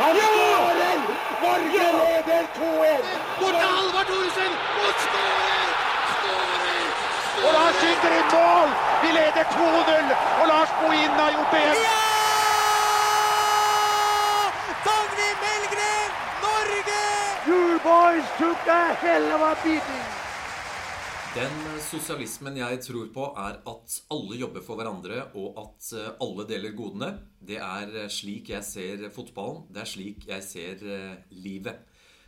Han skårer! Norge leder 2-1! Bort til Halvard Thoresen! Og skårer! Og Lars skyter i mål! Vi leder 2-0, og Lars Bohinen har gjort det igjen! Dagny Melgren! Norge! You boys took a hell of a beating! Den sosialismen jeg tror på, er at alle jobber for hverandre, og at eh, alle deler godene. Det er eh, slik jeg ser fotballen. Det er slik jeg ser eh, livet.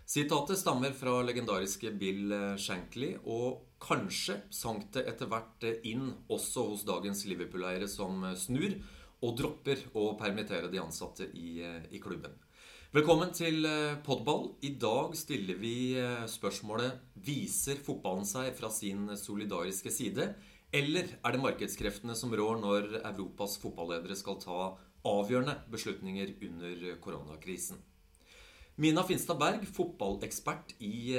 Sitatet stammer fra legendariske Bill Shankly, og kanskje sank det etter hvert inn også hos dagens Liverpool-eiere som snur og dropper å permittere de ansatte i, i klubben. Velkommen til Podball. I dag stiller vi spørsmålet Viser fotballen seg fra sin solidariske side? Eller er det markedskreftene som rår når Europas fotballedere skal ta avgjørende beslutninger under koronakrisen? Mina Finstad Berg, fotballekspert i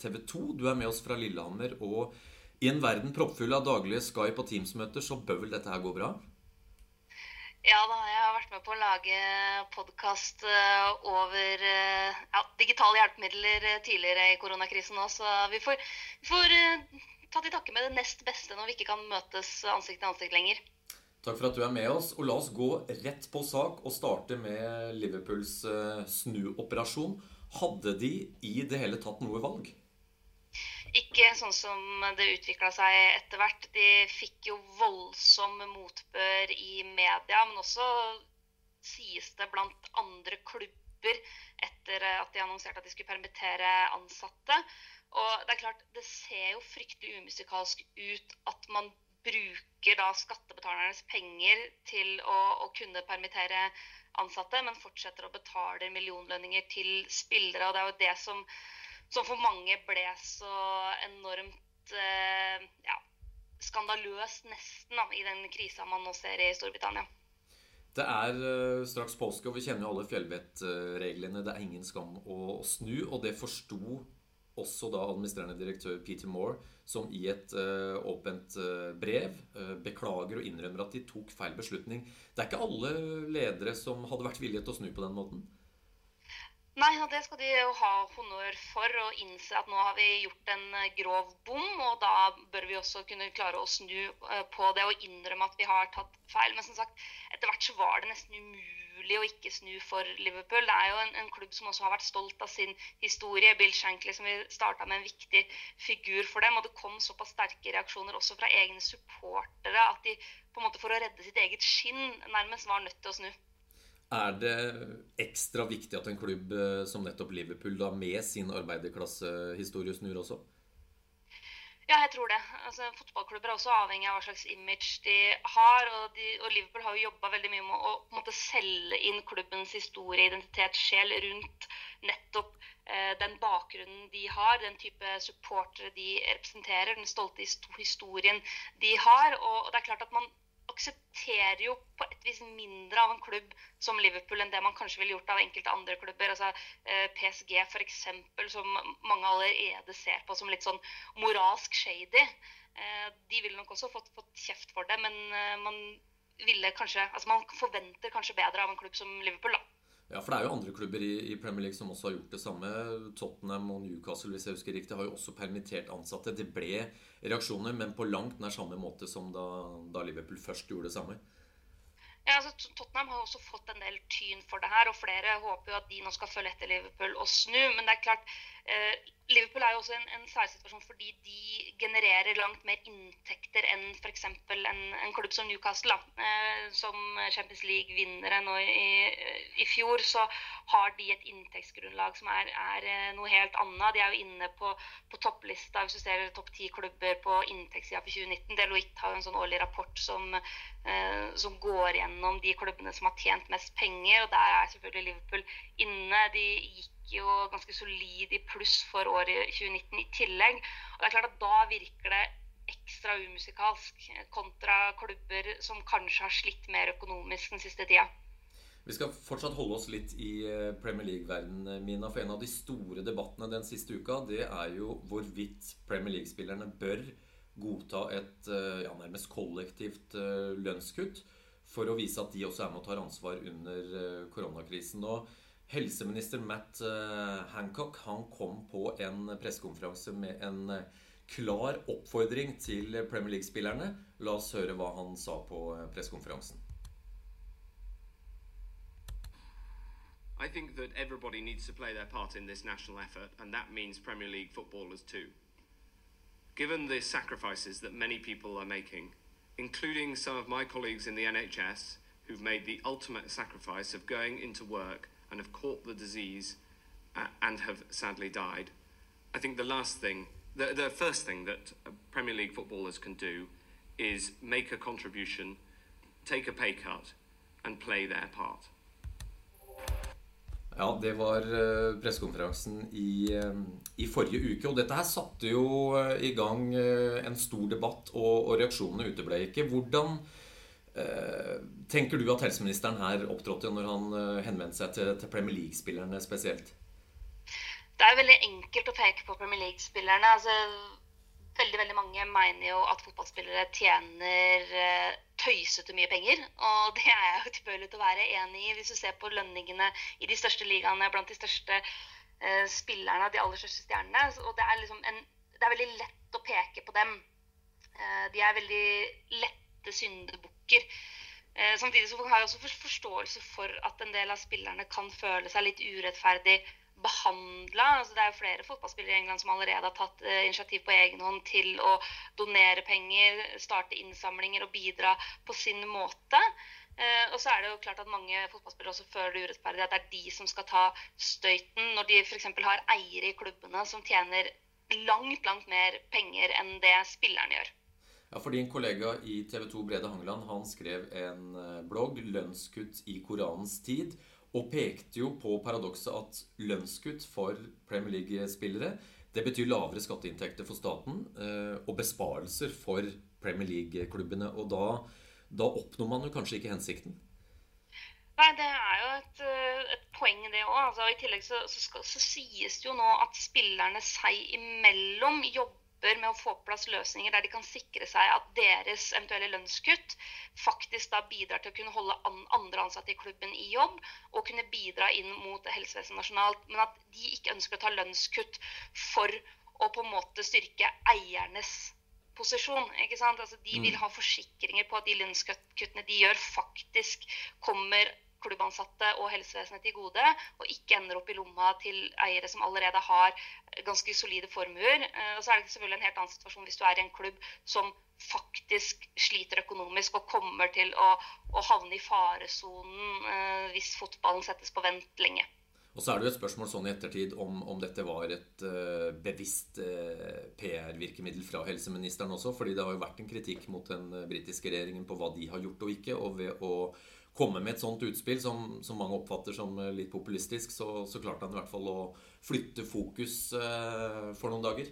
TV 2. Du er med oss fra Lillehammer. Og i en verden proppfull av daglige Skype- og Teams-møter, så bør vel dette her gå bra? Ja da, jeg har vært med på å lage podkast over ja, digitale hjelpemidler tidligere i koronakrisen òg, så vi får, vi får ta til takke med det nest beste når vi ikke kan møtes ansikt til ansikt lenger. Takk for at du er med oss. Og la oss gå rett på sak og starte med Liverpools snuoperasjon. Hadde de i det hele tatt noe valg? Ikke sånn som det utvikla seg etter hvert. De fikk jo voldsom motbør i media, men også sies det blant andre klubber etter at de annonserte at de skulle permittere ansatte. Og det er klart, det ser jo fryktelig umusikalsk ut at man bruker da skattebetalernes penger til å, å kunne permittere ansatte, men fortsetter å betale millionlønninger til spillere. Og det er jo det som som for mange ble så enormt eh, ja, skandaløst, nesten, da, i den krisa man nå ser i Storbritannia. Det er uh, straks påske, og vi kjenner jo alle fjellvettreglene. Det er ingen skam å, å snu, og det forsto også da administrerende direktør Peter Moore, som i et uh, åpent uh, brev beklager og innrømmer at de tok feil beslutning. Det er ikke alle ledere som hadde vært villige til å snu på den måten? Nei, og det skal de jo ha honnør for, og innse at nå har vi gjort en grov bom. Og da bør vi også kunne klare å snu på det og innrømme at vi har tatt feil. Men som sagt, etter hvert så var det nesten umulig å ikke snu for Liverpool. Det er jo en, en klubb som også har vært stolt av sin historie. Bill Shankly, som vi starta med en viktig figur for dem. Og det kom såpass sterke reaksjoner også fra egne supportere at de på en måte for å redde sitt eget skinn nærmest var nødt til å snu. Er det ekstra viktig at en klubb som nettopp Liverpool, da med sin arbeiderklassehistorie, snur også? Ja, jeg tror det. Altså, fotballklubber er også avhengig av hva slags image de har. Og, de, og Liverpool har jo jobba veldig mye med å måte, selge inn klubbens historie, identitet, sjel rundt nettopp eh, den bakgrunnen de har, den type supportere de representerer, den stolte historien de har. Og, og det er klart at man aksepterer jo på et vis mindre av en klubb som Liverpool enn det man kanskje ville gjort av enkelte andre klubber. altså eh, PSG f.eks., som mange allerede ser på som litt sånn moralsk shady. Eh, de ville nok også fått, fått kjeft for det, men eh, man ville kanskje, altså man forventer kanskje bedre av en klubb som Liverpool. da. Ja, for det er jo andre klubber i, i, Premier League som også har gjort det samme. Tottenham og Newcastle hvis jeg husker riktig, har jo også permittert ansatte. Det ble reaksjoner, men på langt nær samme måte som da, da Liverpool først gjorde det samme. Ja, altså Tottenham har også fått en del tyn for det her, og flere håper jo at de nå skal følge etter Liverpool og snu. Men det er klart, Liverpool er jo også en, en særsituasjon fordi de genererer langt mer inntekter enn f.eks. En, en klubb som Newcastle. Da. Eh, som Champions League-vinnere nå i, i, fjor, så har de et inntektsgrunnlag som er, er noe helt annet. De er jo inne på, på topplista hvis du ser topp ti klubber på inntektssida for 2019. Deloitte har en sånn årlig rapport som, eh, som går gjennom de klubbene som har tjent mest penger, og der er selvfølgelig Liverpool inne. De gikk jo ganske solid i pluss for året 2019 i tillegg. Og det er klart at Da virker det ekstra umusikalsk kontra klubber som kanskje har slitt mer økonomisk den siste tida. Vi skal fortsatt holde oss litt i Premier League-verdenen, Mina. For en av de store debattene den siste uka, det er jo hvorvidt Premier League-spillerne bør godta et ja, nærmest kollektivt lønnskutt for å vise at de også er med og tar ansvar under eh, koronakrisen. Og helseminister Matt eh, Hancock han kom på en pressekonferanse med en klar oppfordring til Premier League-spillerne. La oss høre hva han sa på pressekonferansen. I think that everybody needs to play their part in this national effort, and that means Premier League footballers too. Given the sacrifices that many people are making, including some of my colleagues in the NHS who've made the ultimate sacrifice of going into work and have caught the disease uh, and have sadly died, I think the last thing, the, the first thing that Premier League footballers can do is make a contribution, take a pay cut, and play their part. Ja, det var eh, pressekonferansen i, eh, i, forrige uke. Og dette her satte jo eh, i gang en stor debatt, og, og reaksjonene uteble ikke. Hvordan tenker du at helseministeren her opptrådte når han henvendte seg til, til Premier League-spillerne spesielt? Det er veldig enkelt å peke på Premier League-spillerne. altså veldig veldig mange mener jo at fotballspillere tjener eh, tøysete mye penger. Og det er jeg jo tilbøyelig til å være enig i. Hvis du ser på lønningene i de største ligaene blant de største eh, spillerne, de aller største stjernene. Og det er, liksom en, det er veldig lett å peke på dem. De er veldig lette syndebukker. Eh, samtidig så har jeg også forståelse for at en del av spillerne kan føle seg litt urettferdig behandla. Altså, det er jo flere fotballspillere i England som allerede har tatt eh, initiativ på egen hånd til å donere penger, starte innsamlinger og bidra på sin måte. Eh, og så er det jo klart at mange fotballspillere også føler det urettferdig at det er de som skal ta støyten, når de f.eks. har eiere i klubbene som tjener langt, langt mer penger enn det spillerne gjør. Ja, for Din kollega i TV 2 Brede Hangeland han skrev en eh, blogg 'Lønnskutt i Koranens tid'. Og pekte jo på paradokset at lønnskutt for Premier League-spillere det betyr lavere skatteinntekter for staten eh, og besparelser for Premier League-klubbene. Og da, da, oppnår man jo kanskje ikke hensikten? Nei, det er jo et, eh, et poeng, det òg. Altså, I tillegg så, så, så, sies det jo nå at spillerne seg imellom jobber jobber med å få på plass løsninger der de kan sikre seg at deres eventuelle lønnskutt faktisk da bidrar til å kunne holde andre ansatte i klubben i jobb og kunne bidra inn mot helsevesenet nasjonalt. Men at de ikke ønsker å ta lønnskutt for å på en måte styrke eiernes posisjon. ikke sant? Altså, de vil mm. ha forsikringer på at de lønnskuttene de gjør, faktisk kommer klubbansatte og helsevesenet til gode, og ikke ender opp i lomma til eiere som allerede har ganske solide formuer. Eh, og så er det selvfølgelig en helt annen situasjon hvis du er i en klubb som faktisk sliter økonomisk og kommer til å, å havne i faresonen eh, hvis fotballen settes på vent lenge. Og så er det jo et spørsmål sånn i ettertid om, om dette var et uh, bevisst uh, PR-virkemiddel fra helseministeren også. fordi det har jo vært en kritikk mot den britiske regjeringen på hva de har gjort og ikke. Og ved å komme med et sånt utspill som, som mange oppfatter som eh, litt populistisk, så, så klarte han i hvert fall å flytte fokus eh, for noen dager.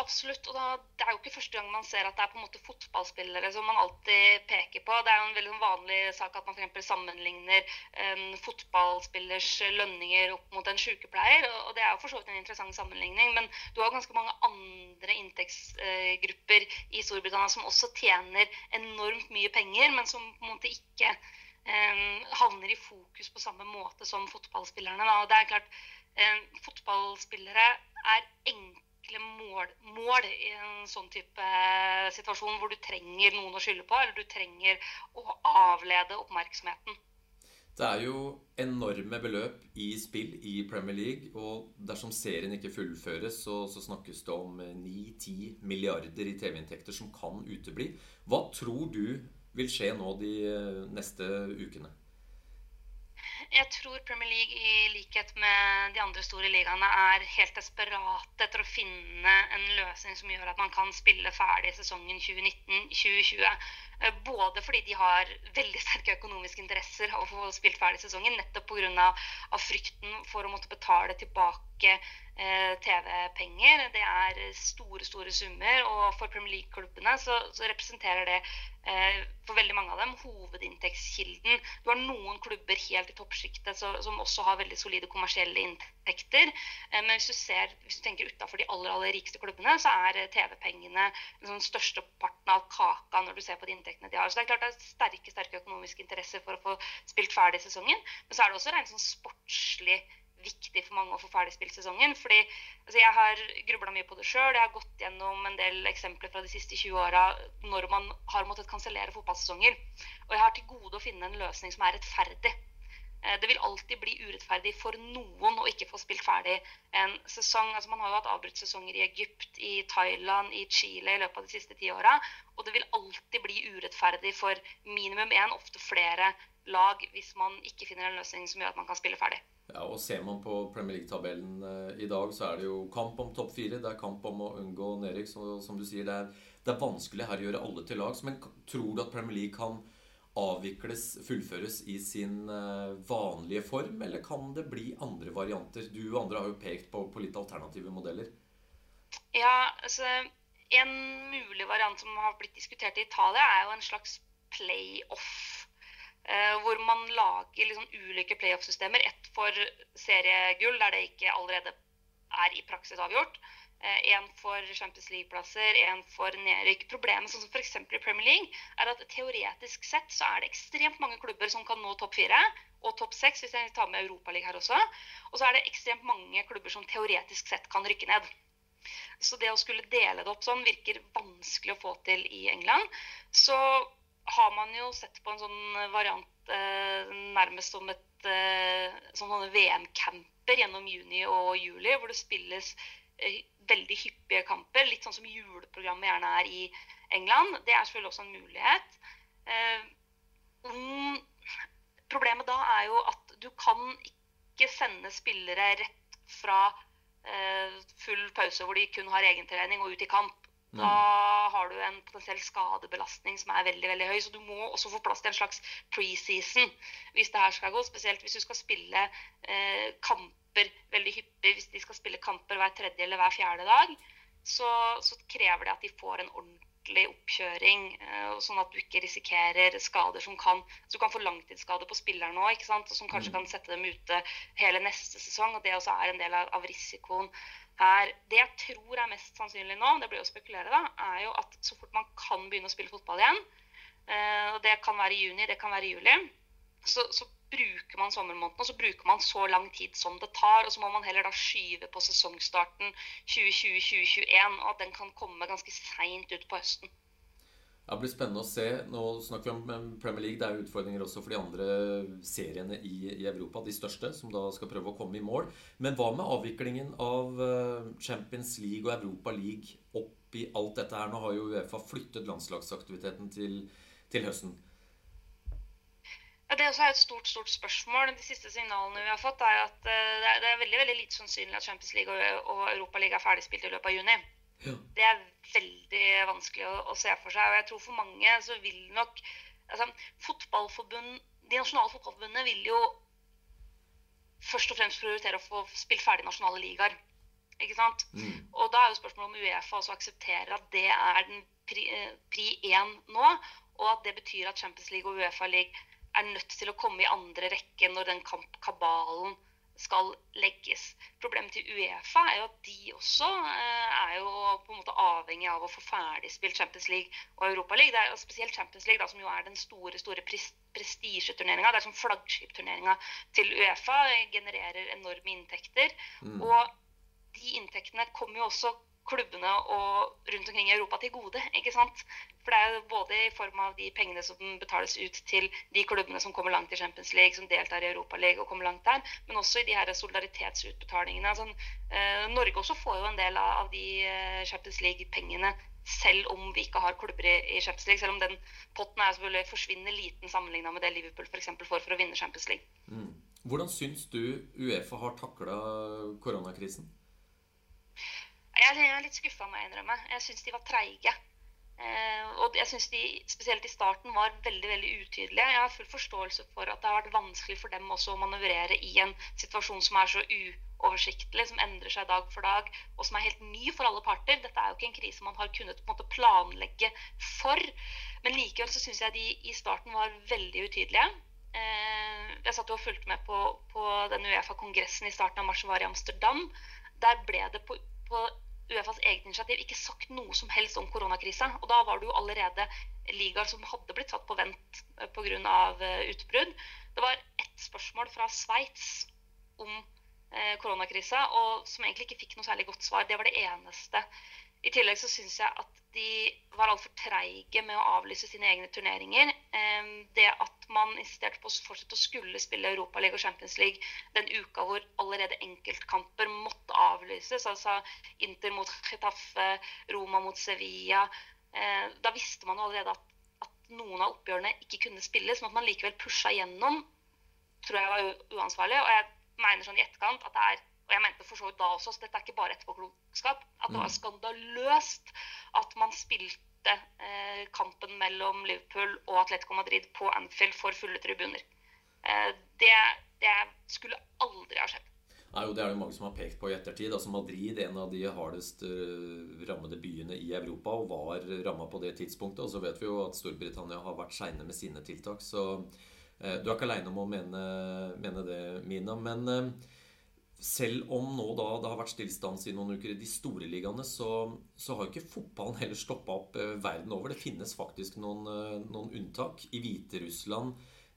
Absolutt. og da, Det er jo ikke første gang man ser at det er på en måte fotballspillere som man alltid peker på. Det er jo en veldig vanlig sak at man f.eks. sammenligner en fotballspillers lønninger opp mot en sykepleier. og Det er jo for så vidt en interessant sammenligning, men du har ganske mange andre inntektsgrupper i Storbritannia som også tjener enormt mye penger, men som på en måte ikke um, havner i fokus på samme måte som fotballspillerne. Da. Det er klart, Fotballspillere er enkle enkle mål, mål, i en sånn type situasjon hvor du trenger noen å skylde på, eller du trenger å avlede oppmerksomheten. Det er jo enorme beløp i spill i Premier League. Og dersom serien ikke fullføres, så, så snakkes det om 9-10 milliarder i TV-inntekter som kan utebli. Hva tror du vil skje nå de neste ukene? Jeg tror Premier League, i likhet med de andre store ligaene, er helt desperate etter å finne en løsning som gjør at man kan spille ferdig sesongen 2019-2020. Eh, både fordi de har veldig sterke økonomiske interesser av å få spilt ferdig sesongen, nettopp pga. frykten for å måtte betale tilbake ikke eh, TV-penger. Det er store, store summer. Og for Premier League-klubbene så, så, representerer det eh, for veldig mange av dem hovedinntektskilden. Du har noen klubber helt i toppsjiktet som også har veldig solide kommersielle inntekter. Eh, men hvis du, ser, hvis du tenker utafor de aller, aller rikeste klubbene, så er TV-pengene den største parten av kaka når du ser på de inntektene de har. Så det er klart det er sterke, sterke økonomiske interesser for å få spilt ferdig sesongen. Men så er det også rent sånn sportslig viktig for mange å få ferdigspilt sesongen. fordi altså, Jeg har grubla mye på det sjøl. Jeg har gått gjennom en del eksempler fra de siste 20 åra når man har måttet kansellere fotballsesonger. Og jeg har til gode å finne en løsning som er rettferdig. Eh, det vil alltid bli urettferdig for noen å ikke få spilt ferdig en sesong. Altså Man har jo hatt avbrutt sesonger i Egypt, i Thailand, i Chile i løpet av de siste ti åra. Og det vil alltid bli urettferdig for minimum én, ofte flere lag, hvis man ikke finner en løsning som gjør at man kan spille ferdig. Ja, og Ser man på Premier League-tabellen eh, i dag, så er det jo kamp om topp fire. Det er kamp om å unngå nedrykk. Som du sier, det er, det er vanskelig her å gjøre alle til lags. Men tror du at Premier League kan avvikles, fullføres i sin uh, vanlige form, eller kan det bli andre varianter? Du og andre har jo pekt på, på litt alternative modeller. Ja, altså En mulig variant som har blitt diskutert i Italia, er jo en slags playoff Eh, hvor man lager liksom ulike playoff-systemer. Ett for seriegull, der det ikke allerede er i praksis avgjort. Én eh, for Champions League-plasser, én for nedrykk. Problemet sånn som f.eks. i Premier League er at teoretisk sett så er det ekstremt mange klubber som kan nå topp fire. Og topp seks, hvis jeg tar med Europaligaen her også. Og så er det ekstremt mange klubber som teoretisk sett kan rykke ned. Så det å skulle dele det opp sånn virker vanskelig å få til i England. Så har man jo sett på en sånn variant eh, nærmest som et eh, som sånne VM-camper gjennom juni og juli, hvor det spilles eh, veldig hyppige kamper. Litt sånn som juleprogrammet gjerne er i England. Det er selvfølgelig også en mulighet. Um, problemet da er jo at du kan ikke sende spillere rett fra full pause hvor de kun har egentrening, og ut i kamp. Da har du en potensiell skadebelastning som er veldig veldig høy. Så du må også få plass til en slags preseason hvis det her skal gå. Spesielt hvis du skal spille eh, kamper veldig hyppig. Hvis de skal spille kamper hver tredje eller hver fjerde dag, så, så krever det at de får en ordentlig oppkjøring. Eh, sånn at du ikke risikerer skader som kan Så du kan få langtidsskade på ikke sant? som kanskje mm. kan sette dem ute hele neste sesong. Og det også er en del av, av risikoen er Det jeg tror er mest sannsynlig nå, det blir å spekulere, da, er jo at så fort man kan begynne å spille fotball igjen, eh, og det kan være i juni, det kan være i juli, så, så bruker man sommermånedene, og så bruker man så lang tid som det tar. Og så må man heller da skyve på sesongstarten 2020-2021, og at den kan komme ganske seint ut på høsten. Det blir spennende å se. Nå snakker vi om Premier League. Det er utfordringer også for de andre seriene i, i, Europa, de største, som da skal prøve å komme i mål. Men hva med avviklingen av eh, Champions League og Europa League oppi alt dette her? Nå har jo Uefa flyttet landslagsaktiviteten til, til høsten. Ja, det er et stort stort spørsmål. De siste signalene vi har fått, er at eh, det er veldig veldig lite sannsynlig at Champions League og, og Europa League er ferdigspilt i løpet av juni. Det er veldig vanskelig å, å, se for seg. Og jeg tror for mange så vil nok altså, fotballforbund, De nasjonale fotballforbundene vil jo først og fremst prioritere å få spilt ferdig nasjonale ligaer. Ikke sant? Mm. Og da er jo spørsmålet om Uefa også aksepterer at det er den pri, eh, pri én nå, og at det betyr at Champions League og Uefa League er nødt til å komme i andre rekke når den kabalen skal legges. Problemet til Uefa er jo at de også eh, er jo på en måte avhengig av å få ferdigspilt Champions League og Europa League. Det er jo spesielt Champions League, da, som jo er den store store prestisjeturneringa. Det er som flaggskipturneringa til Uefa. genererer enorme inntekter. Mm. Og de inntektene kommer jo også klubbene og rundt omkring i Europa til gode. ikke sant? For det er jo både i form av de pengene som betales ut til de klubbene som kommer langt i Champions League, som deltar i Europa League og kommer langt der, men også i de her solidaritetsutbetalingene. Altså, eh, Norge også får jo en del av, de eh, Champions League-pengene selv om vi ikke har klubber i, i, Champions League. Selv om den potten er selvfølgelig forsvinner liten sammenligna med det Liverpool eksempel, får for å vinne Champions League. Mm. Hvordan syns du Uefa har takla koronakrisen? Jeg, er litt skuffa, må jeg innrømme. Jeg syns de var treige. Eh, og jeg syns de spesielt i starten var veldig veldig utydelige. Jeg har full forståelse for at det har vært vanskelig for dem også å manøvrere i en situasjon som er så uoversiktlig, som endrer seg dag for dag, og som er helt ny for alle parter. Dette er jo ikke en krise man har kunnet måte, planlegge for. Men likevel så syns jeg de i starten var veldig utydelige. Eh, jeg satt jo og fulgte med på, på den Uefa-kongressen i starten av mars som var i Amsterdam. Der ble det på, på Uefas eget initiativ ikke sagt noe som helst om koronakrisa. Og da var det jo allerede ligaer som hadde blitt satt på vent pga. Eh, utbrudd. Det var ett spørsmål fra Sveits om eh, koronakrisa, og som egentlig ikke fikk noe særlig godt svar. Det var det eneste. I tillegg så syns jeg at de var altfor treige med å avlyse sine egne turneringer. Det at man insisterte på å fortsette å skulle spille Europaliga og Champions League den uka hvor allerede enkeltkamper måtte avlyses, altså Inter mot Getafe, Roma mot Sevilla eh, Da visste man jo allerede at, at, noen av oppgjørene ikke kunne spilles, men at man likevel pusha gjennom, tror jeg var uansvarlig. Og jeg mener sånn i etterkant at det er og jeg mente for så vidt da også, så dette er ikke bare etterpåklokskap, at det var mm. skandaløst at man spilte eh, kampen mellom Liverpool og Atletico Madrid på Anfield for fulle tribuner. Eh, det, det, skulle aldri ha skjedd. Nei, og Det er jo mange som har pekt på i ettertid. altså Madrid, en av de hardest uh, rammede byene i Europa, og var ramma på det tidspunktet. Og så vet vi jo at Storbritannia har vært seine med sine tiltak. Så eh, du er ikke aleine om å mene, mene, det, Mina. Men uh, selv om nå da det har vært stillstans i noen uker i de store ligaene, så, så har jo ikke fotballen heller stoppa opp eh, verden over. Det finnes faktisk noen, eh, noen unntak. I Hviterussland,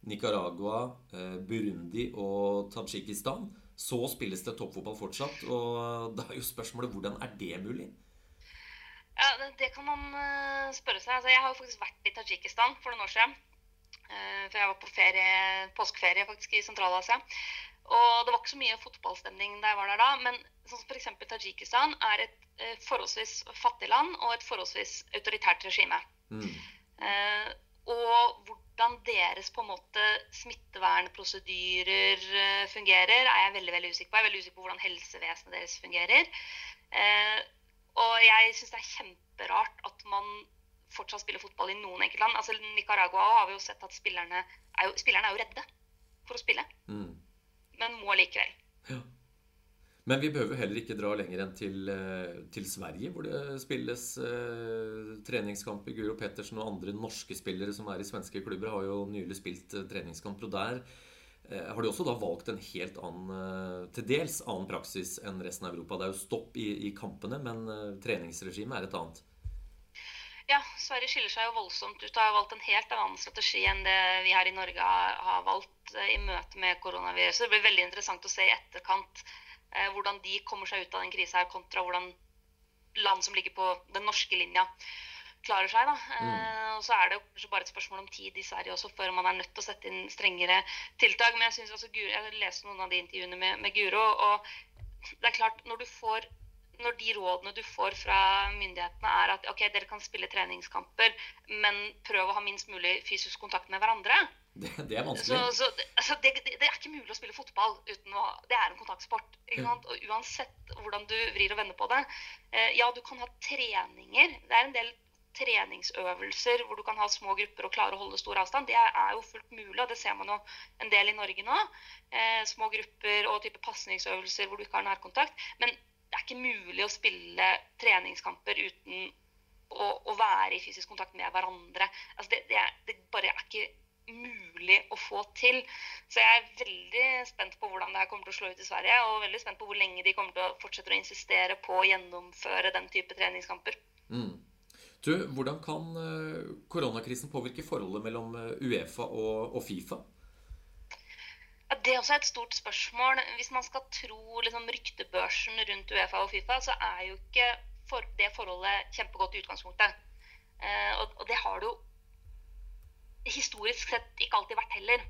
Nicaragua, eh, Burundi og Tadsjikistan så spilles det toppfotball fortsatt. Og da er jo spørsmålet hvordan er det mulig? Ja, det, kan man spørre seg. Altså, jeg har jo faktisk vært i Tadsjikistan for noen år siden. For jeg var på ferie, påskeferie faktisk i Sentral-Asia. Og det var ikke så mye fotballstemning da jeg var der da. Men sånn som f.eks. Tadsjikistan er et eh, forholdsvis fattig land og et forholdsvis autoritært regime. Mm. Eh, og hvordan deres på en måte smittevernprosedyrer eh, fungerer, er jeg veldig veldig usikker på. Jeg er veldig usikker på hvordan helsevesenet deres fungerer. Og jeg syns det er kjemperart at man fortsatt spiller fotball i noen enkeltland. Altså Nicaragua har vi jo sett at spillerne er jo, spillerne er jo redde for å spille. Mm men må likevel. Ja. Men vi behøver heller ikke dra lenger enn til, eh, til Sverige, hvor det spilles eh, treningskamper. Guro Pettersen og andre norske spillere som er i svenske klubber, har jo nylig spilt eh, treningskamper. Og der eh, har de også da valgt en helt annen, eh, til dels annen praksis enn resten av Europa. Det er jo stopp i, i kampene, men eh, treningsregimet er et annet. Ja, Sverige skiller seg jo voldsomt ut og har valgt en helt annen strategi enn det vi her i Norge har valgt eh, i møte med koronaviruset. Det blir veldig interessant å se i etterkant eh, hvordan de kommer seg ut av den krisa her, kontra hvordan land som ligger på den norske linja, klarer seg. da. Mm. Eh, og Så er det jo kanskje bare et spørsmål om tid i Sverige også, før man er nødt til å sette inn strengere tiltak. Men jeg synes også, jeg leste noen av de intervjuene med, med Guro, og det er klart, når du får når de rådene du får fra myndighetene er at ok, dere kan spille treningskamper, men prøv å ha minst mulig fysisk kontakt med hverandre. Det, det er vanskelig. Så, så det, altså, det, det, er ikke mulig å spille fotball uten å Det er en kontaktsport. Og uansett hvordan du vrir og vender på det. Eh, ja, du kan ha treninger. Det er en del treningsøvelser hvor du kan ha små grupper og klare å holde stor avstand. Det er jo fullt mulig, og det ser man jo en del i Norge nå. Eh, små grupper og type pasningsøvelser hvor du ikke har nærkontakt. Men det er ikke mulig å spille treningskamper uten å, å være i fysisk kontakt med hverandre. Altså det, det, er, det, bare er ikke mulig å få til. Så jeg er veldig spent på hvordan det her kommer til å slå ut i Sverige. Og veldig spent på hvor lenge de kommer til å fortsette å insistere på å gjennomføre den type treningskamper. Mm. Du, hvordan kan eh, koronakrisen påvirke forholdet mellom eh, Uefa og, og Fifa? Det er også et stort spørsmål. Hvis man skal tro liksom, ryktebørsen rundt Uefa og Fifa, så er jo ikke for det forholdet kjempegodt i utgangspunktet. Eh, og, og, det har det jo historisk sett ikke alltid vært heller.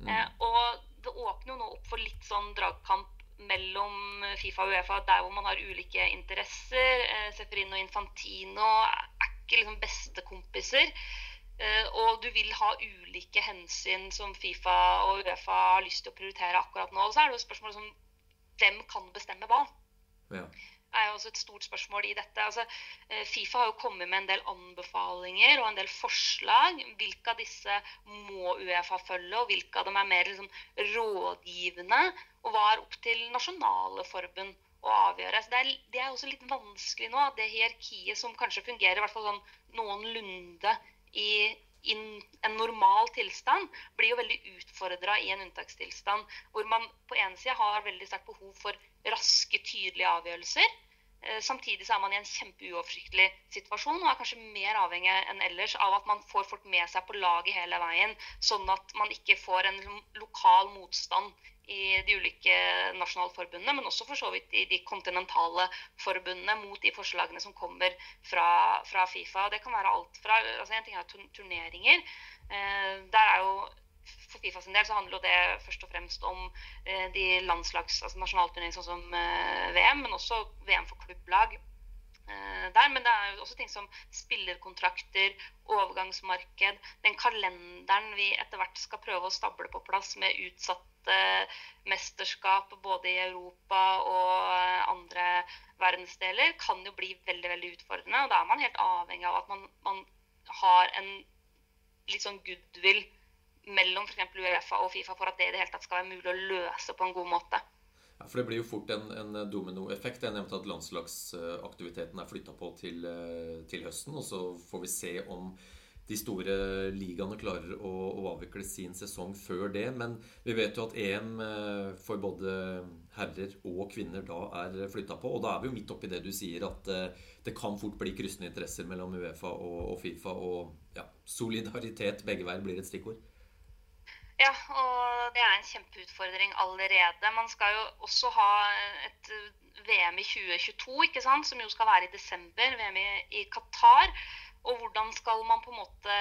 Mm. Eh, og det åpner jo nå opp for litt sånn dragkamp mellom Fifa og Uefa der hvor man har ulike interesser. Eh, Seferino og Infantino er ikke liksom bestekompiser. Eh, og du vil ha ulike hensyn som Fifa og Uefa har lyst til å prioritere akkurat nå. Og så er det jo spørsmålet som hvem kan bestemme hva? Ja. er jo også et stort spørsmål i dette. Altså, eh, Fifa har jo kommet med en del anbefalinger og en del forslag. Hvilke av disse må Uefa følge, og hvilke av dem er mer liksom, rådgivende? Og hva er opp til nasjonale forbund å avgjøre? Så det, er, det er også litt vanskelig nå, at det hierarkiet som kanskje fungerer i hvert fall sånn noenlunde i i en normal tilstand, blir jo veldig utfordra i en unntakstilstand. Hvor man på ene sida har veldig sterkt behov for raske, tydelige avgjørelser. Eh, samtidig så er man i en kjempeuoversiktlig situasjon og er kanskje mer avhengig enn ellers av at man får folk med seg på laget hele veien, sånn at man ikke får en lokal motstand i de ulike nasjonalforbundene, men også for så vidt i de kontinentale forbundene mot de forslagene som kommer fra, fra Fifa. Det kan være alt fra altså En ting er turneringer. Eh, der er jo for Fifa sin del så handler det først og fremst om eh, de landslags, altså nasjonalturneringer sånn som eh, VM, men også VM for klubblag. Eh, der, Men det er jo også ting som spillerkontrakter, overgangsmarked, den kalenderen vi etter hvert skal prøve å stable på plass med utsatte mesterskap både i Europa og andre verdensdeler kan jo bli veldig veldig utfordrende. og Da er man helt avhengig av at man, man har en litt sånn goodwill mellom f.eks. Uefa og Fifa for at det i det hele tatt skal være mulig å løse på en god måte. Ja, for Det blir jo fort en, en dominoeffekt. Jeg nevnte at landslagsaktiviteten er flytta på til, til høsten. Og så får vi se om de store ligaene klarer å, å, avvikle sin sesong før det. Men vi vet jo at EM eh, for både herrer og kvinner da er flytta på. Og da er vi jo midt oppi det du sier, at eh, det kan fort bli kryssende interesser mellom Uefa og, og Fifa. Og ja, solidaritet begge veier blir et stikkord. Ja, og det er en kjempeutfordring allerede. Man skal jo også ha et VM i 2022, ikke sant? som jo skal være i desember. VM i, i Qatar. Og hvordan skal man på en måte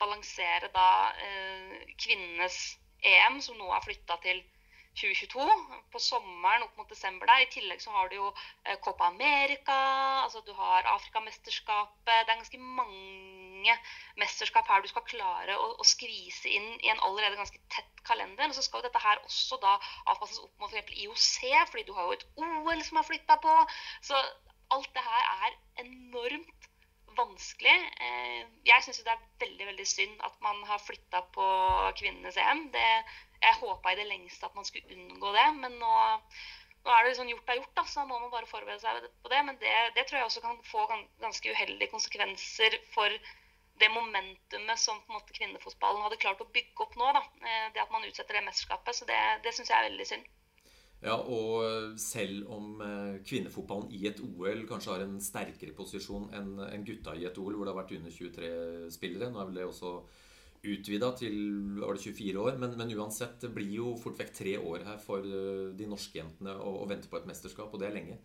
balansere da eh, kvinnenes EM, som nå er flytta til 2022, på sommeren opp mot desember der. I tillegg så har du jo eh, Copa America, altså du har Afrikamesterskapet. Det er ganske mange mesterskap her du skal klare å, å skvise inn i en allerede ganske tett kalender. Og så skal jo dette her også da avpasses opp mot f.eks. IOC, fordi du har jo et OL som er flytta på. Så alt det her er enormt vanskelig. Eh, jeg syns det er veldig veldig synd at man har flytta på kvinnenes EM. Det, jeg håpa i det lengste at man skulle unngå det, men nå, nå er det sånn gjort er gjort, da, så må man bare forberede seg på det. Men det, det tror jeg også kan få ganske uheldige konsekvenser for det momentumet som på en måte kvinnefotballen hadde klart å bygge opp nå. Da. Eh, det at man utsetter det mesterskapet. Så det, det syns jeg er veldig synd. Ja, og selv om eh, kvinnefotballen i et OL kanskje har en sterkere posisjon enn gutta i et OL, hvor det har vært under 23 spillere Nå er vel det også utvida til var det 24 år. Men, men, uansett, det blir jo fort vekk tre år her for eh, de norske jentene å, å vente på et mesterskap, og det er lenge.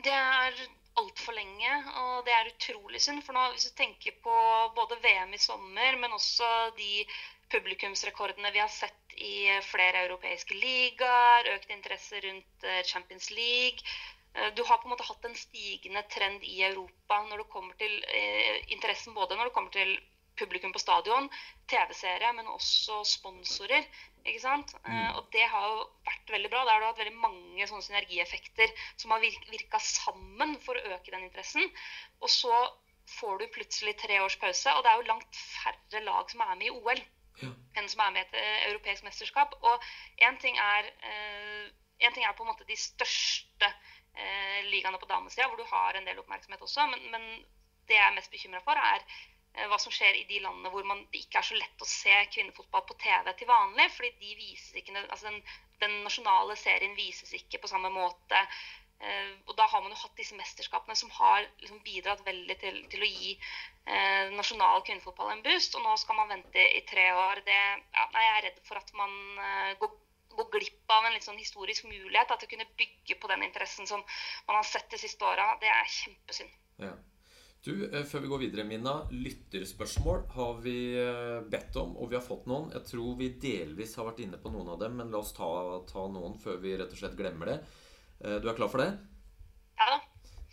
Det er altfor lenge, og det er utrolig synd. For nå, hvis du tenker på både VM i sommer, men også de publikumsrekordene vi har sett i flere europeiske ligaer, økt interesse rundt eh, Champions League. Eh, du har på en måte hatt en stigende trend i Europa når det kommer til eh, interessen både når det kommer til publikum på stadion, TV-seere, men også sponsorer. ikke sant? Mm. Og det har jo vært veldig bra. Da har du hatt veldig mange sånne synergieffekter som har virka sammen for å øke den interessen. Og så får du plutselig tre års pause, og det er jo langt færre lag som er med i OL enn som er med i et eh, europeisk mesterskap. Og én ting, eh, ting, er på en måte de største eh, ligaene på damesida, hvor du har en del oppmerksomhet også. Men, men det jeg er mest bekymra for, er eh, hva som skjer i de landene hvor man, det ikke er så lett å se kvinnefotball på TV til vanlig. fordi de vises ikke, altså den, den nasjonale serien vises ikke på samme måte. Eh, og da har man jo hatt disse mesterskapene som har liksom bidratt veldig til, til, å gi eh, nasjonal kvinnefotball en boost. Og nå skal man vente i tre år. Det, ja, jeg er redd for at man eh, går, går, glipp av en litt sånn historisk mulighet da, til å kunne bygge på den interessen som man har sett de siste åra. Det er kjempesynd. Ja. Du, eh, Før vi går videre, Minna. Lytterspørsmål har vi eh, bedt om, og vi har fått noen. Jeg tror vi delvis har vært inne på noen av dem, men la oss ta, ta noen før vi rett og slett glemmer det. Eh, du er klar for det? Ja da.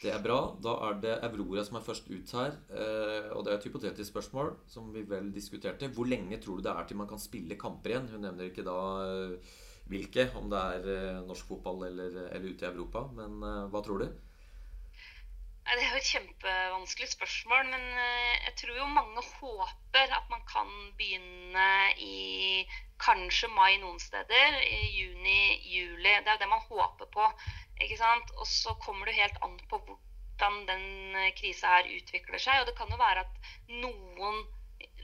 Det er bra. Da er det Aurora som er først ut her. Og det er et hypotetisk spørsmål som vi vel diskuterte. Hvor lenge tror du det er til man kan spille kamper igjen? Hun nevner ikke da hvilke, om det er norsk fotball eller, eller ute i Europa. Men hva tror du? Det er jo et kjempevanskelig spørsmål, men eh, jeg tror jo mange håper at man kan begynne i kanskje mai noen steder, i juni-juli. Det er jo det man håper på. ikke sant? Og så kommer det helt an på hvordan den eh, krisa her utvikler seg. Og det kan jo være at noen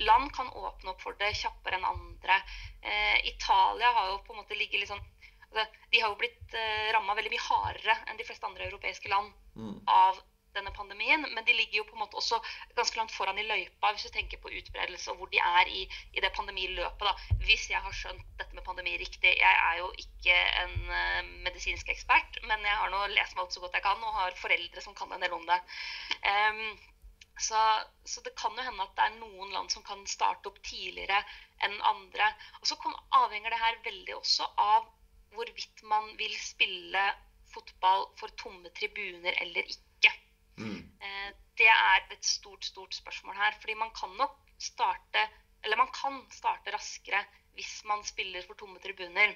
land kan åpne opp for det kjappere enn andre. Eh, Italia har jo på en måte ligget litt sånn altså, De har jo blitt eh, ramma veldig mye hardere enn de fleste andre europeiske land mm. av denne pandemien, men de ligger jo på en måte også ganske langt foran i løypa hvis du tenker på utbredelse og hvor de er i, i det pandemiløpet. da, Hvis jeg har skjønt dette med pandemi riktig. Jeg er jo ikke en uh, medisinsk ekspert, men jeg har nå lest meg opp så godt jeg kan og har foreldre som kan en del om det. Um, så, så, det kan jo hende at det er noen land som kan starte opp tidligere enn andre. Og så avhenger det her veldig også av hvorvidt man vil spille fotball for tomme tribuner eller ikke. Mm. Eh, det er et stort, stort spørsmål her. Fordi man kan nok starte Eller man kan starte raskere hvis man spiller for tomme tribuner.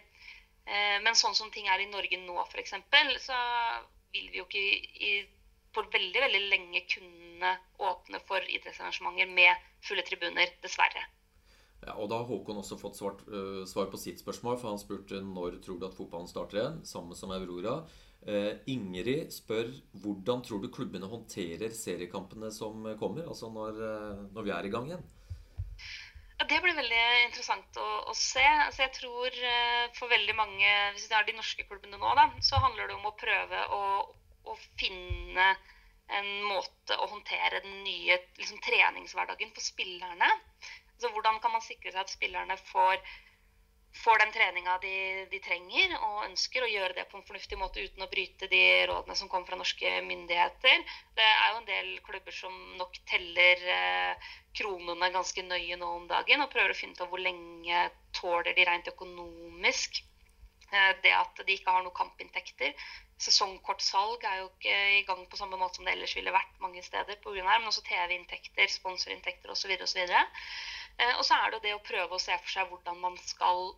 Eh, men sånn som ting er i Norge nå, f.eks., så vil vi jo ikke i, for veldig, veldig lenge kunne åpne for idrettsarrangementer med fulle tribuner, dessverre. Ja, og Da har Håkon også fått svart, uh, svar på sitt spørsmål. for Han spurte når tror du at fotballen starter igjen, samme som Aurora. Uh, Ingrid spør hvordan tror du klubbene håndterer seriekampene som kommer? Altså når, uh, når vi er i gang igjen? Ja, Det blir veldig interessant å, å se. Altså jeg tror for veldig mange, Hvis det er de norske klubbene nå, da, så handler det om å prøve å, å finne en måte å håndtere den nye liksom, treningshverdagen for spillerne. Altså hvordan kan man sikre seg at spillerne får, får den treninga de, de, trenger og ønsker, og gjøre det på en fornuftig måte uten å bryte de rådene som kommer fra norske myndigheter. Det er jo en del klubber som nok teller eh, kronene ganske nøye nå om dagen, og prøver å finne ut av hvor lenge tåler de rent økonomisk eh, det at de ikke har noen kampinntekter. Sesongkortsalg er jo ikke i gang på samme måte som det ellers ville vært mange steder. På grunn av, men også TV-inntekter, sponsorinntekter osv. så Eh, og så er det jo det å prøve å se for seg hvordan man skal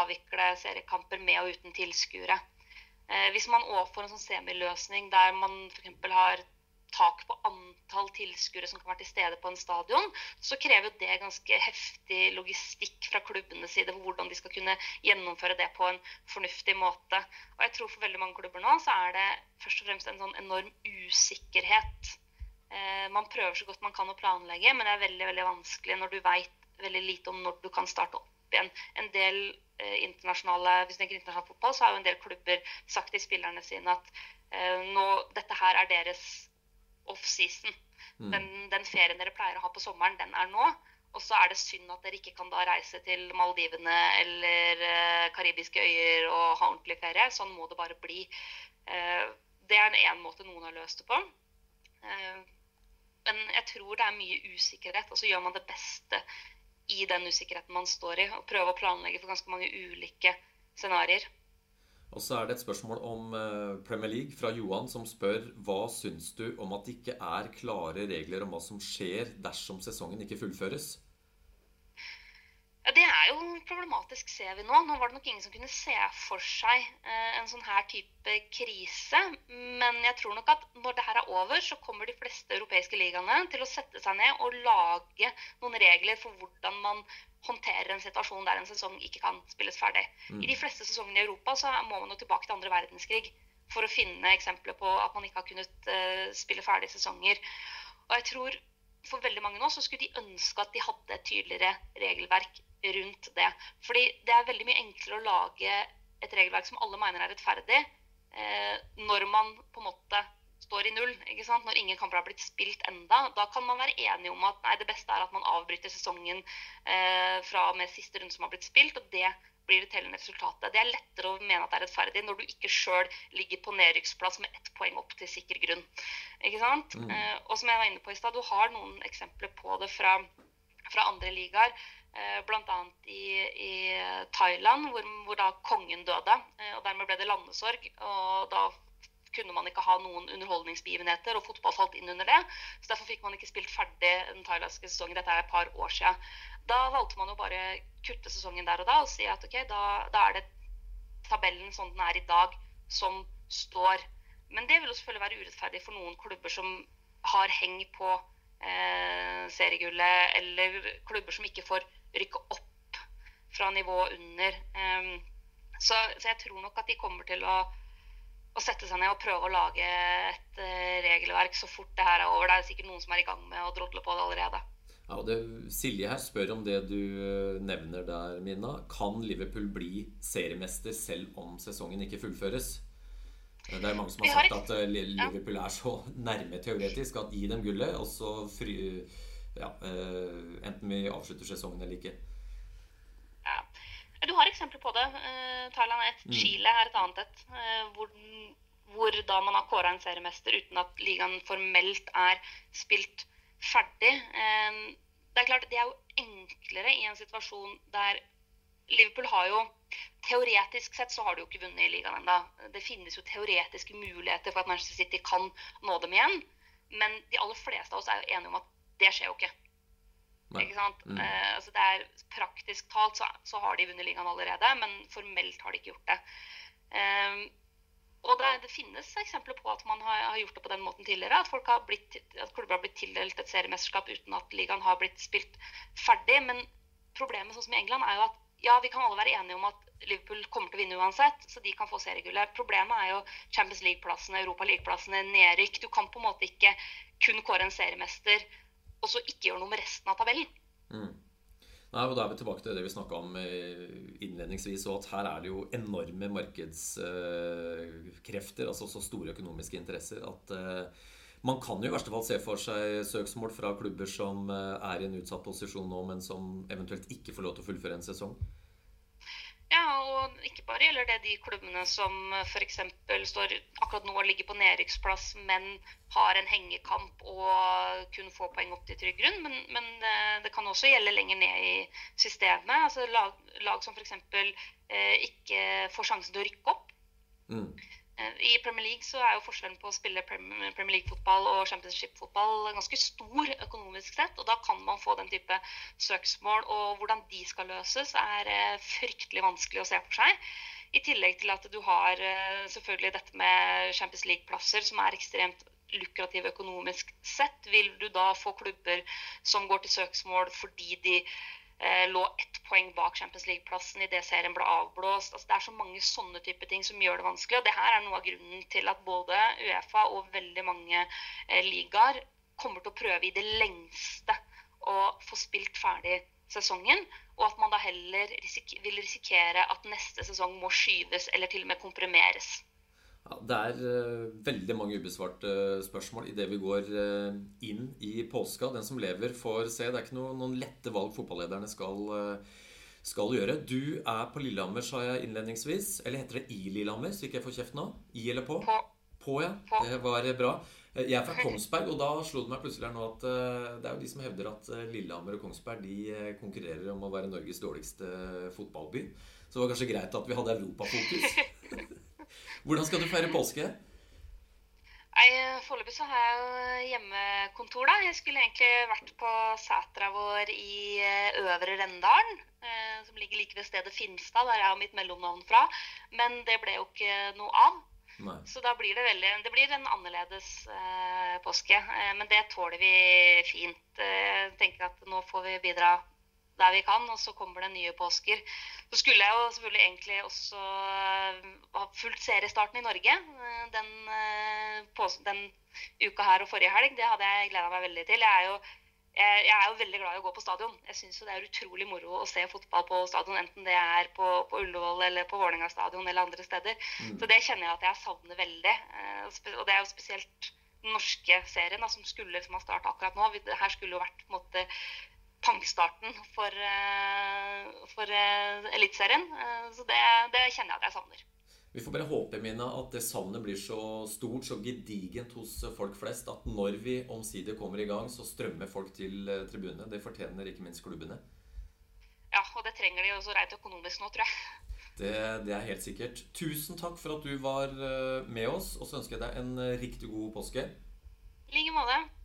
avvikle seriekamper med og uten tilskuere. Eh, hvis man får en sånn semiløsning der man f.eks. har tak på antall tilskuere som kan være til stede på en stadion, så krever det ganske heftig logistikk fra klubbenes side for hvordan de skal kunne gjennomføre det på en fornuftig måte. Og jeg tror for veldig mange klubber nå så er det først og fremst en sånn enorm usikkerhet Eh, man prøver så godt man kan å planlegge, men det er veldig veldig vanskelig når du veit veldig lite om når du kan starte opp igjen. En del eh, internasjonale, Hvis du tenker internasjonal fotball, så har jo en del klubber sagt til spillerne sine at eh, nå, dette her er deres offseason. Mm. Den, den ferien dere pleier å ha på sommeren, den er nå. Og så er det synd at dere ikke kan da reise til Maldivene eller eh, karibiske øyer og ha ordentlig ferie. Sånn må det bare bli. Eh, det er én måte noen har løst det på. Eh, men jeg tror det er mye usikkerhet. Og så gjør man det beste i den usikkerheten man står i, og prøve å planlegge for ganske mange ulike scenarioer. Og så er det et spørsmål om eh, Premier League fra Johan, som spør hva syns du om at det ikke er klare regler om hva som skjer dersom sesongen ikke fullføres? Ja, Det er jo problematisk, ser vi nå. Nå var det nok ingen som kunne se for seg eh, en sånn her type krise. Men jeg tror nok at når det her er over, så kommer de fleste europeiske ligaene til å sette seg ned og lage noen regler for hvordan man håndterer en situasjon der en sesong ikke kan spilles ferdig. Mm. I de fleste sesongene i Europa så må man jo tilbake til andre verdenskrig for å finne eksempler på at man ikke har kunnet uh, spille ferdig sesonger. Og jeg tror for veldig mange nå så skulle de ønske at de hadde et tydeligere regelverk rundt det. Fordi det er veldig mye enklere å lage et regelverk som alle mener er rettferdig, eh, når man på en måte står i null. ikke sant? Når ingen kamper har blitt spilt enda. Da kan man være enige om at nei, det beste er at man avbryter sesongen eh, fra og med siste runde som har blitt spilt. og det blir det tellende resultatet. Det er lettere å mene at det er rettferdig når du ikke sjøl ligger på nedrykksplass med ett poeng opp til sikker grunn. Ikke sant? Mm. Eh, og som jeg var inne på i stad, du har noen eksempler på det fra, fra andre ligaer. Eh, Bl.a. I, i Thailand, hvor, hvor, da kongen døde. Eh, og Dermed ble det landesorg. og da kunne man ikke ha noen underholdningsbegivenheter, og fotball falt inn under det. Så Derfor fikk man ikke spilt ferdig den thailandske sesongen. Dette er et par år siden. Da valgte man jo bare kutte sesongen der og da og si at ok, da, da er det tabellen sånn den er i dag, som står. Men det vil jo selvfølgelig være urettferdig for noen klubber som har heng på eh, seriegullet, eller klubber som ikke får rykke opp fra nivået under. Um, så, så, jeg tror nok at de kommer til å, å, sette seg ned og prøve å lage et uh, regelverk så fort det her er over. Det er sikkert noen som er i gang med å drodle på det allerede. Ja, og det, Silje her spør om det du eh, nevner der, Mina. Kan Liverpool bli seriemester selv om sesongen ikke fullføres? Det er mange som har sagt at eh, Liverpool er så nærme teoretisk at gi dem gullet, og så fry, ja, enten vi avslutter sesongen eller ikke. Du har eksempler på det. Thailand er et, mm. Chile er et annet et. Hvor, hvor da man har kåra en seriemester uten at ligaen formelt er spilt ferdig. Det er klart, det er jo enklere i en situasjon der Liverpool har jo Teoretisk sett så har de jo ikke vunnet i ligaen ennå. Det finnes jo teoretiske muligheter for at Manchester City kan nå dem igjen. Men de aller fleste av oss er jo enige om at det skjer jo ikke. Ikke sant? Mm. Eh, altså det er Praktisk talt så, så, har de vunnet ligaen allerede, men formelt har de ikke gjort det. Eh, og det, det, finnes eksempler på at man har, har, gjort det på den måten tidligere. At, folk har blitt, at klubber har blitt tildelt et seriemesterskap uten at ligaen har blitt spilt ferdig. Men problemet sånn som i England er jo at ja, vi kan alle være enige om at Liverpool kommer til å vinne uansett, så de kan få seriegullet. Problemet er jo Champions League-plassene, Europa League-plassene, nedrykk. Du kan på en måte ikke kun kåre en seriemester og så ikke gjøre noe med resten av tabellen. Mm. Nei, og Da er vi tilbake til det vi snakka om eh, innledningsvis. og at Her er det jo enorme markedskrefter, altså så store økonomiske interesser, at eh, man kan jo i verste fall se for seg søksmål fra klubber som eh, er i en utsatt posisjon nå, men som eventuelt ikke får lov til å fullføre en sesong. Ja, og ikke bare gjelder det de klubbene som eh, f.eks. står akkurat nå og ligger på nedrykksplass, men har en hengekamp og kun får poeng opp til trygg grunn. Men, men eh, det kan også gjelde lenger ned i systemet. Altså lag, lag som f.eks. Eh, ikke får sjansen til å rykke opp. Mm. I Premier League så er jo forskjellen på å spille Premier League-fotball og Championship-fotball ganske stor økonomisk sett. Og da kan man få den type søksmål. Og hvordan de skal løses, er eh, fryktelig vanskelig å se for seg. I tillegg til at du har eh, selvfølgelig dette med Champions League-plasser, som er ekstremt lukrative økonomisk sett. Vil du da få klubber som går til søksmål fordi de lå ett poeng bak Champions League-plassen idet serien ble avblåst. Altså, det er så mange sånne type ting som gjør det vanskelig. Og det her er noe av grunnen til at både Uefa og veldig mange eh, ligaer kommer til å prøve i det lengste å få spilt ferdig sesongen, og at man da heller risik vil risikere at neste sesong må skyves eller til og med komprimeres. Ja, det er uh, veldig mange ubesvarte uh, spørsmål idet vi går uh, inn i påska. Den som lever, får se. Det er ikke noe, noen lette valg fotballederne skal, skal, gjøre. Du er på Lillehammer, sa jeg innledningsvis. Eller heter det i Lillehammer, så ikke jeg får kjeft nå? I eller på? På. På, ja. Det var bra. Jeg er fra Kongsberg, og da slo det meg plutselig her nå at det er jo de som hevder at Lillehammer og Kongsberg de konkurrerer om å være Norges dårligste fotballby. Så det var kanskje greit at vi hadde europafokus. Hvordan skal du feire påske? Foreløpig så har jeg jo hjemmekontor, da. Jeg skulle egentlig vært på setra vår i eh, Øvre Rendalen. Eh, som ligger like ved stedet Finstad, der jeg har mitt mellomnavn fra. Men det ble jo ikke noe av. Nei. Så da blir det veldig Det blir en annerledes eh, påske. Eh, men det tåler vi fint. Eh, jeg tenker at nå får vi bidra der vi kan, og så kommer det nye påsker. Så skulle jeg jo selvfølgelig egentlig også eh, ha fulgt seriestarten i Norge eh, den, eh, den, uka her og forrige helg. Det hadde jeg gleda meg veldig til. Jeg er jo jeg, er jo veldig glad i å gå på stadion. Jeg syns det er utrolig moro å se fotball på stadion, enten det er på, på Ullevål eller på Vålerenga stadion eller andre steder. Mm. Så det kjenner jeg at jeg savner veldig. Og det er jo spesielt den norske serien da, som skulle liksom ha starta akkurat nå. Her skulle jo vært på en måte pangstarten for, eh, for eh, Eliteserien. Eh, så det, det, kjenner jeg at jeg savner. Vi får bare håpe Mina, at det savnet blir så stort, så gedigent hos folk flest, at når vi omsider kommer i gang, så strømmer folk til tribunene. Det fortjener ikke minst klubbene. Ja, og det trenger de også rent økonomisk nå, tror jeg. Det, det, er helt sikkert. Tusen takk for at du var med oss, og så ønsker jeg deg en riktig god påske. I like måte.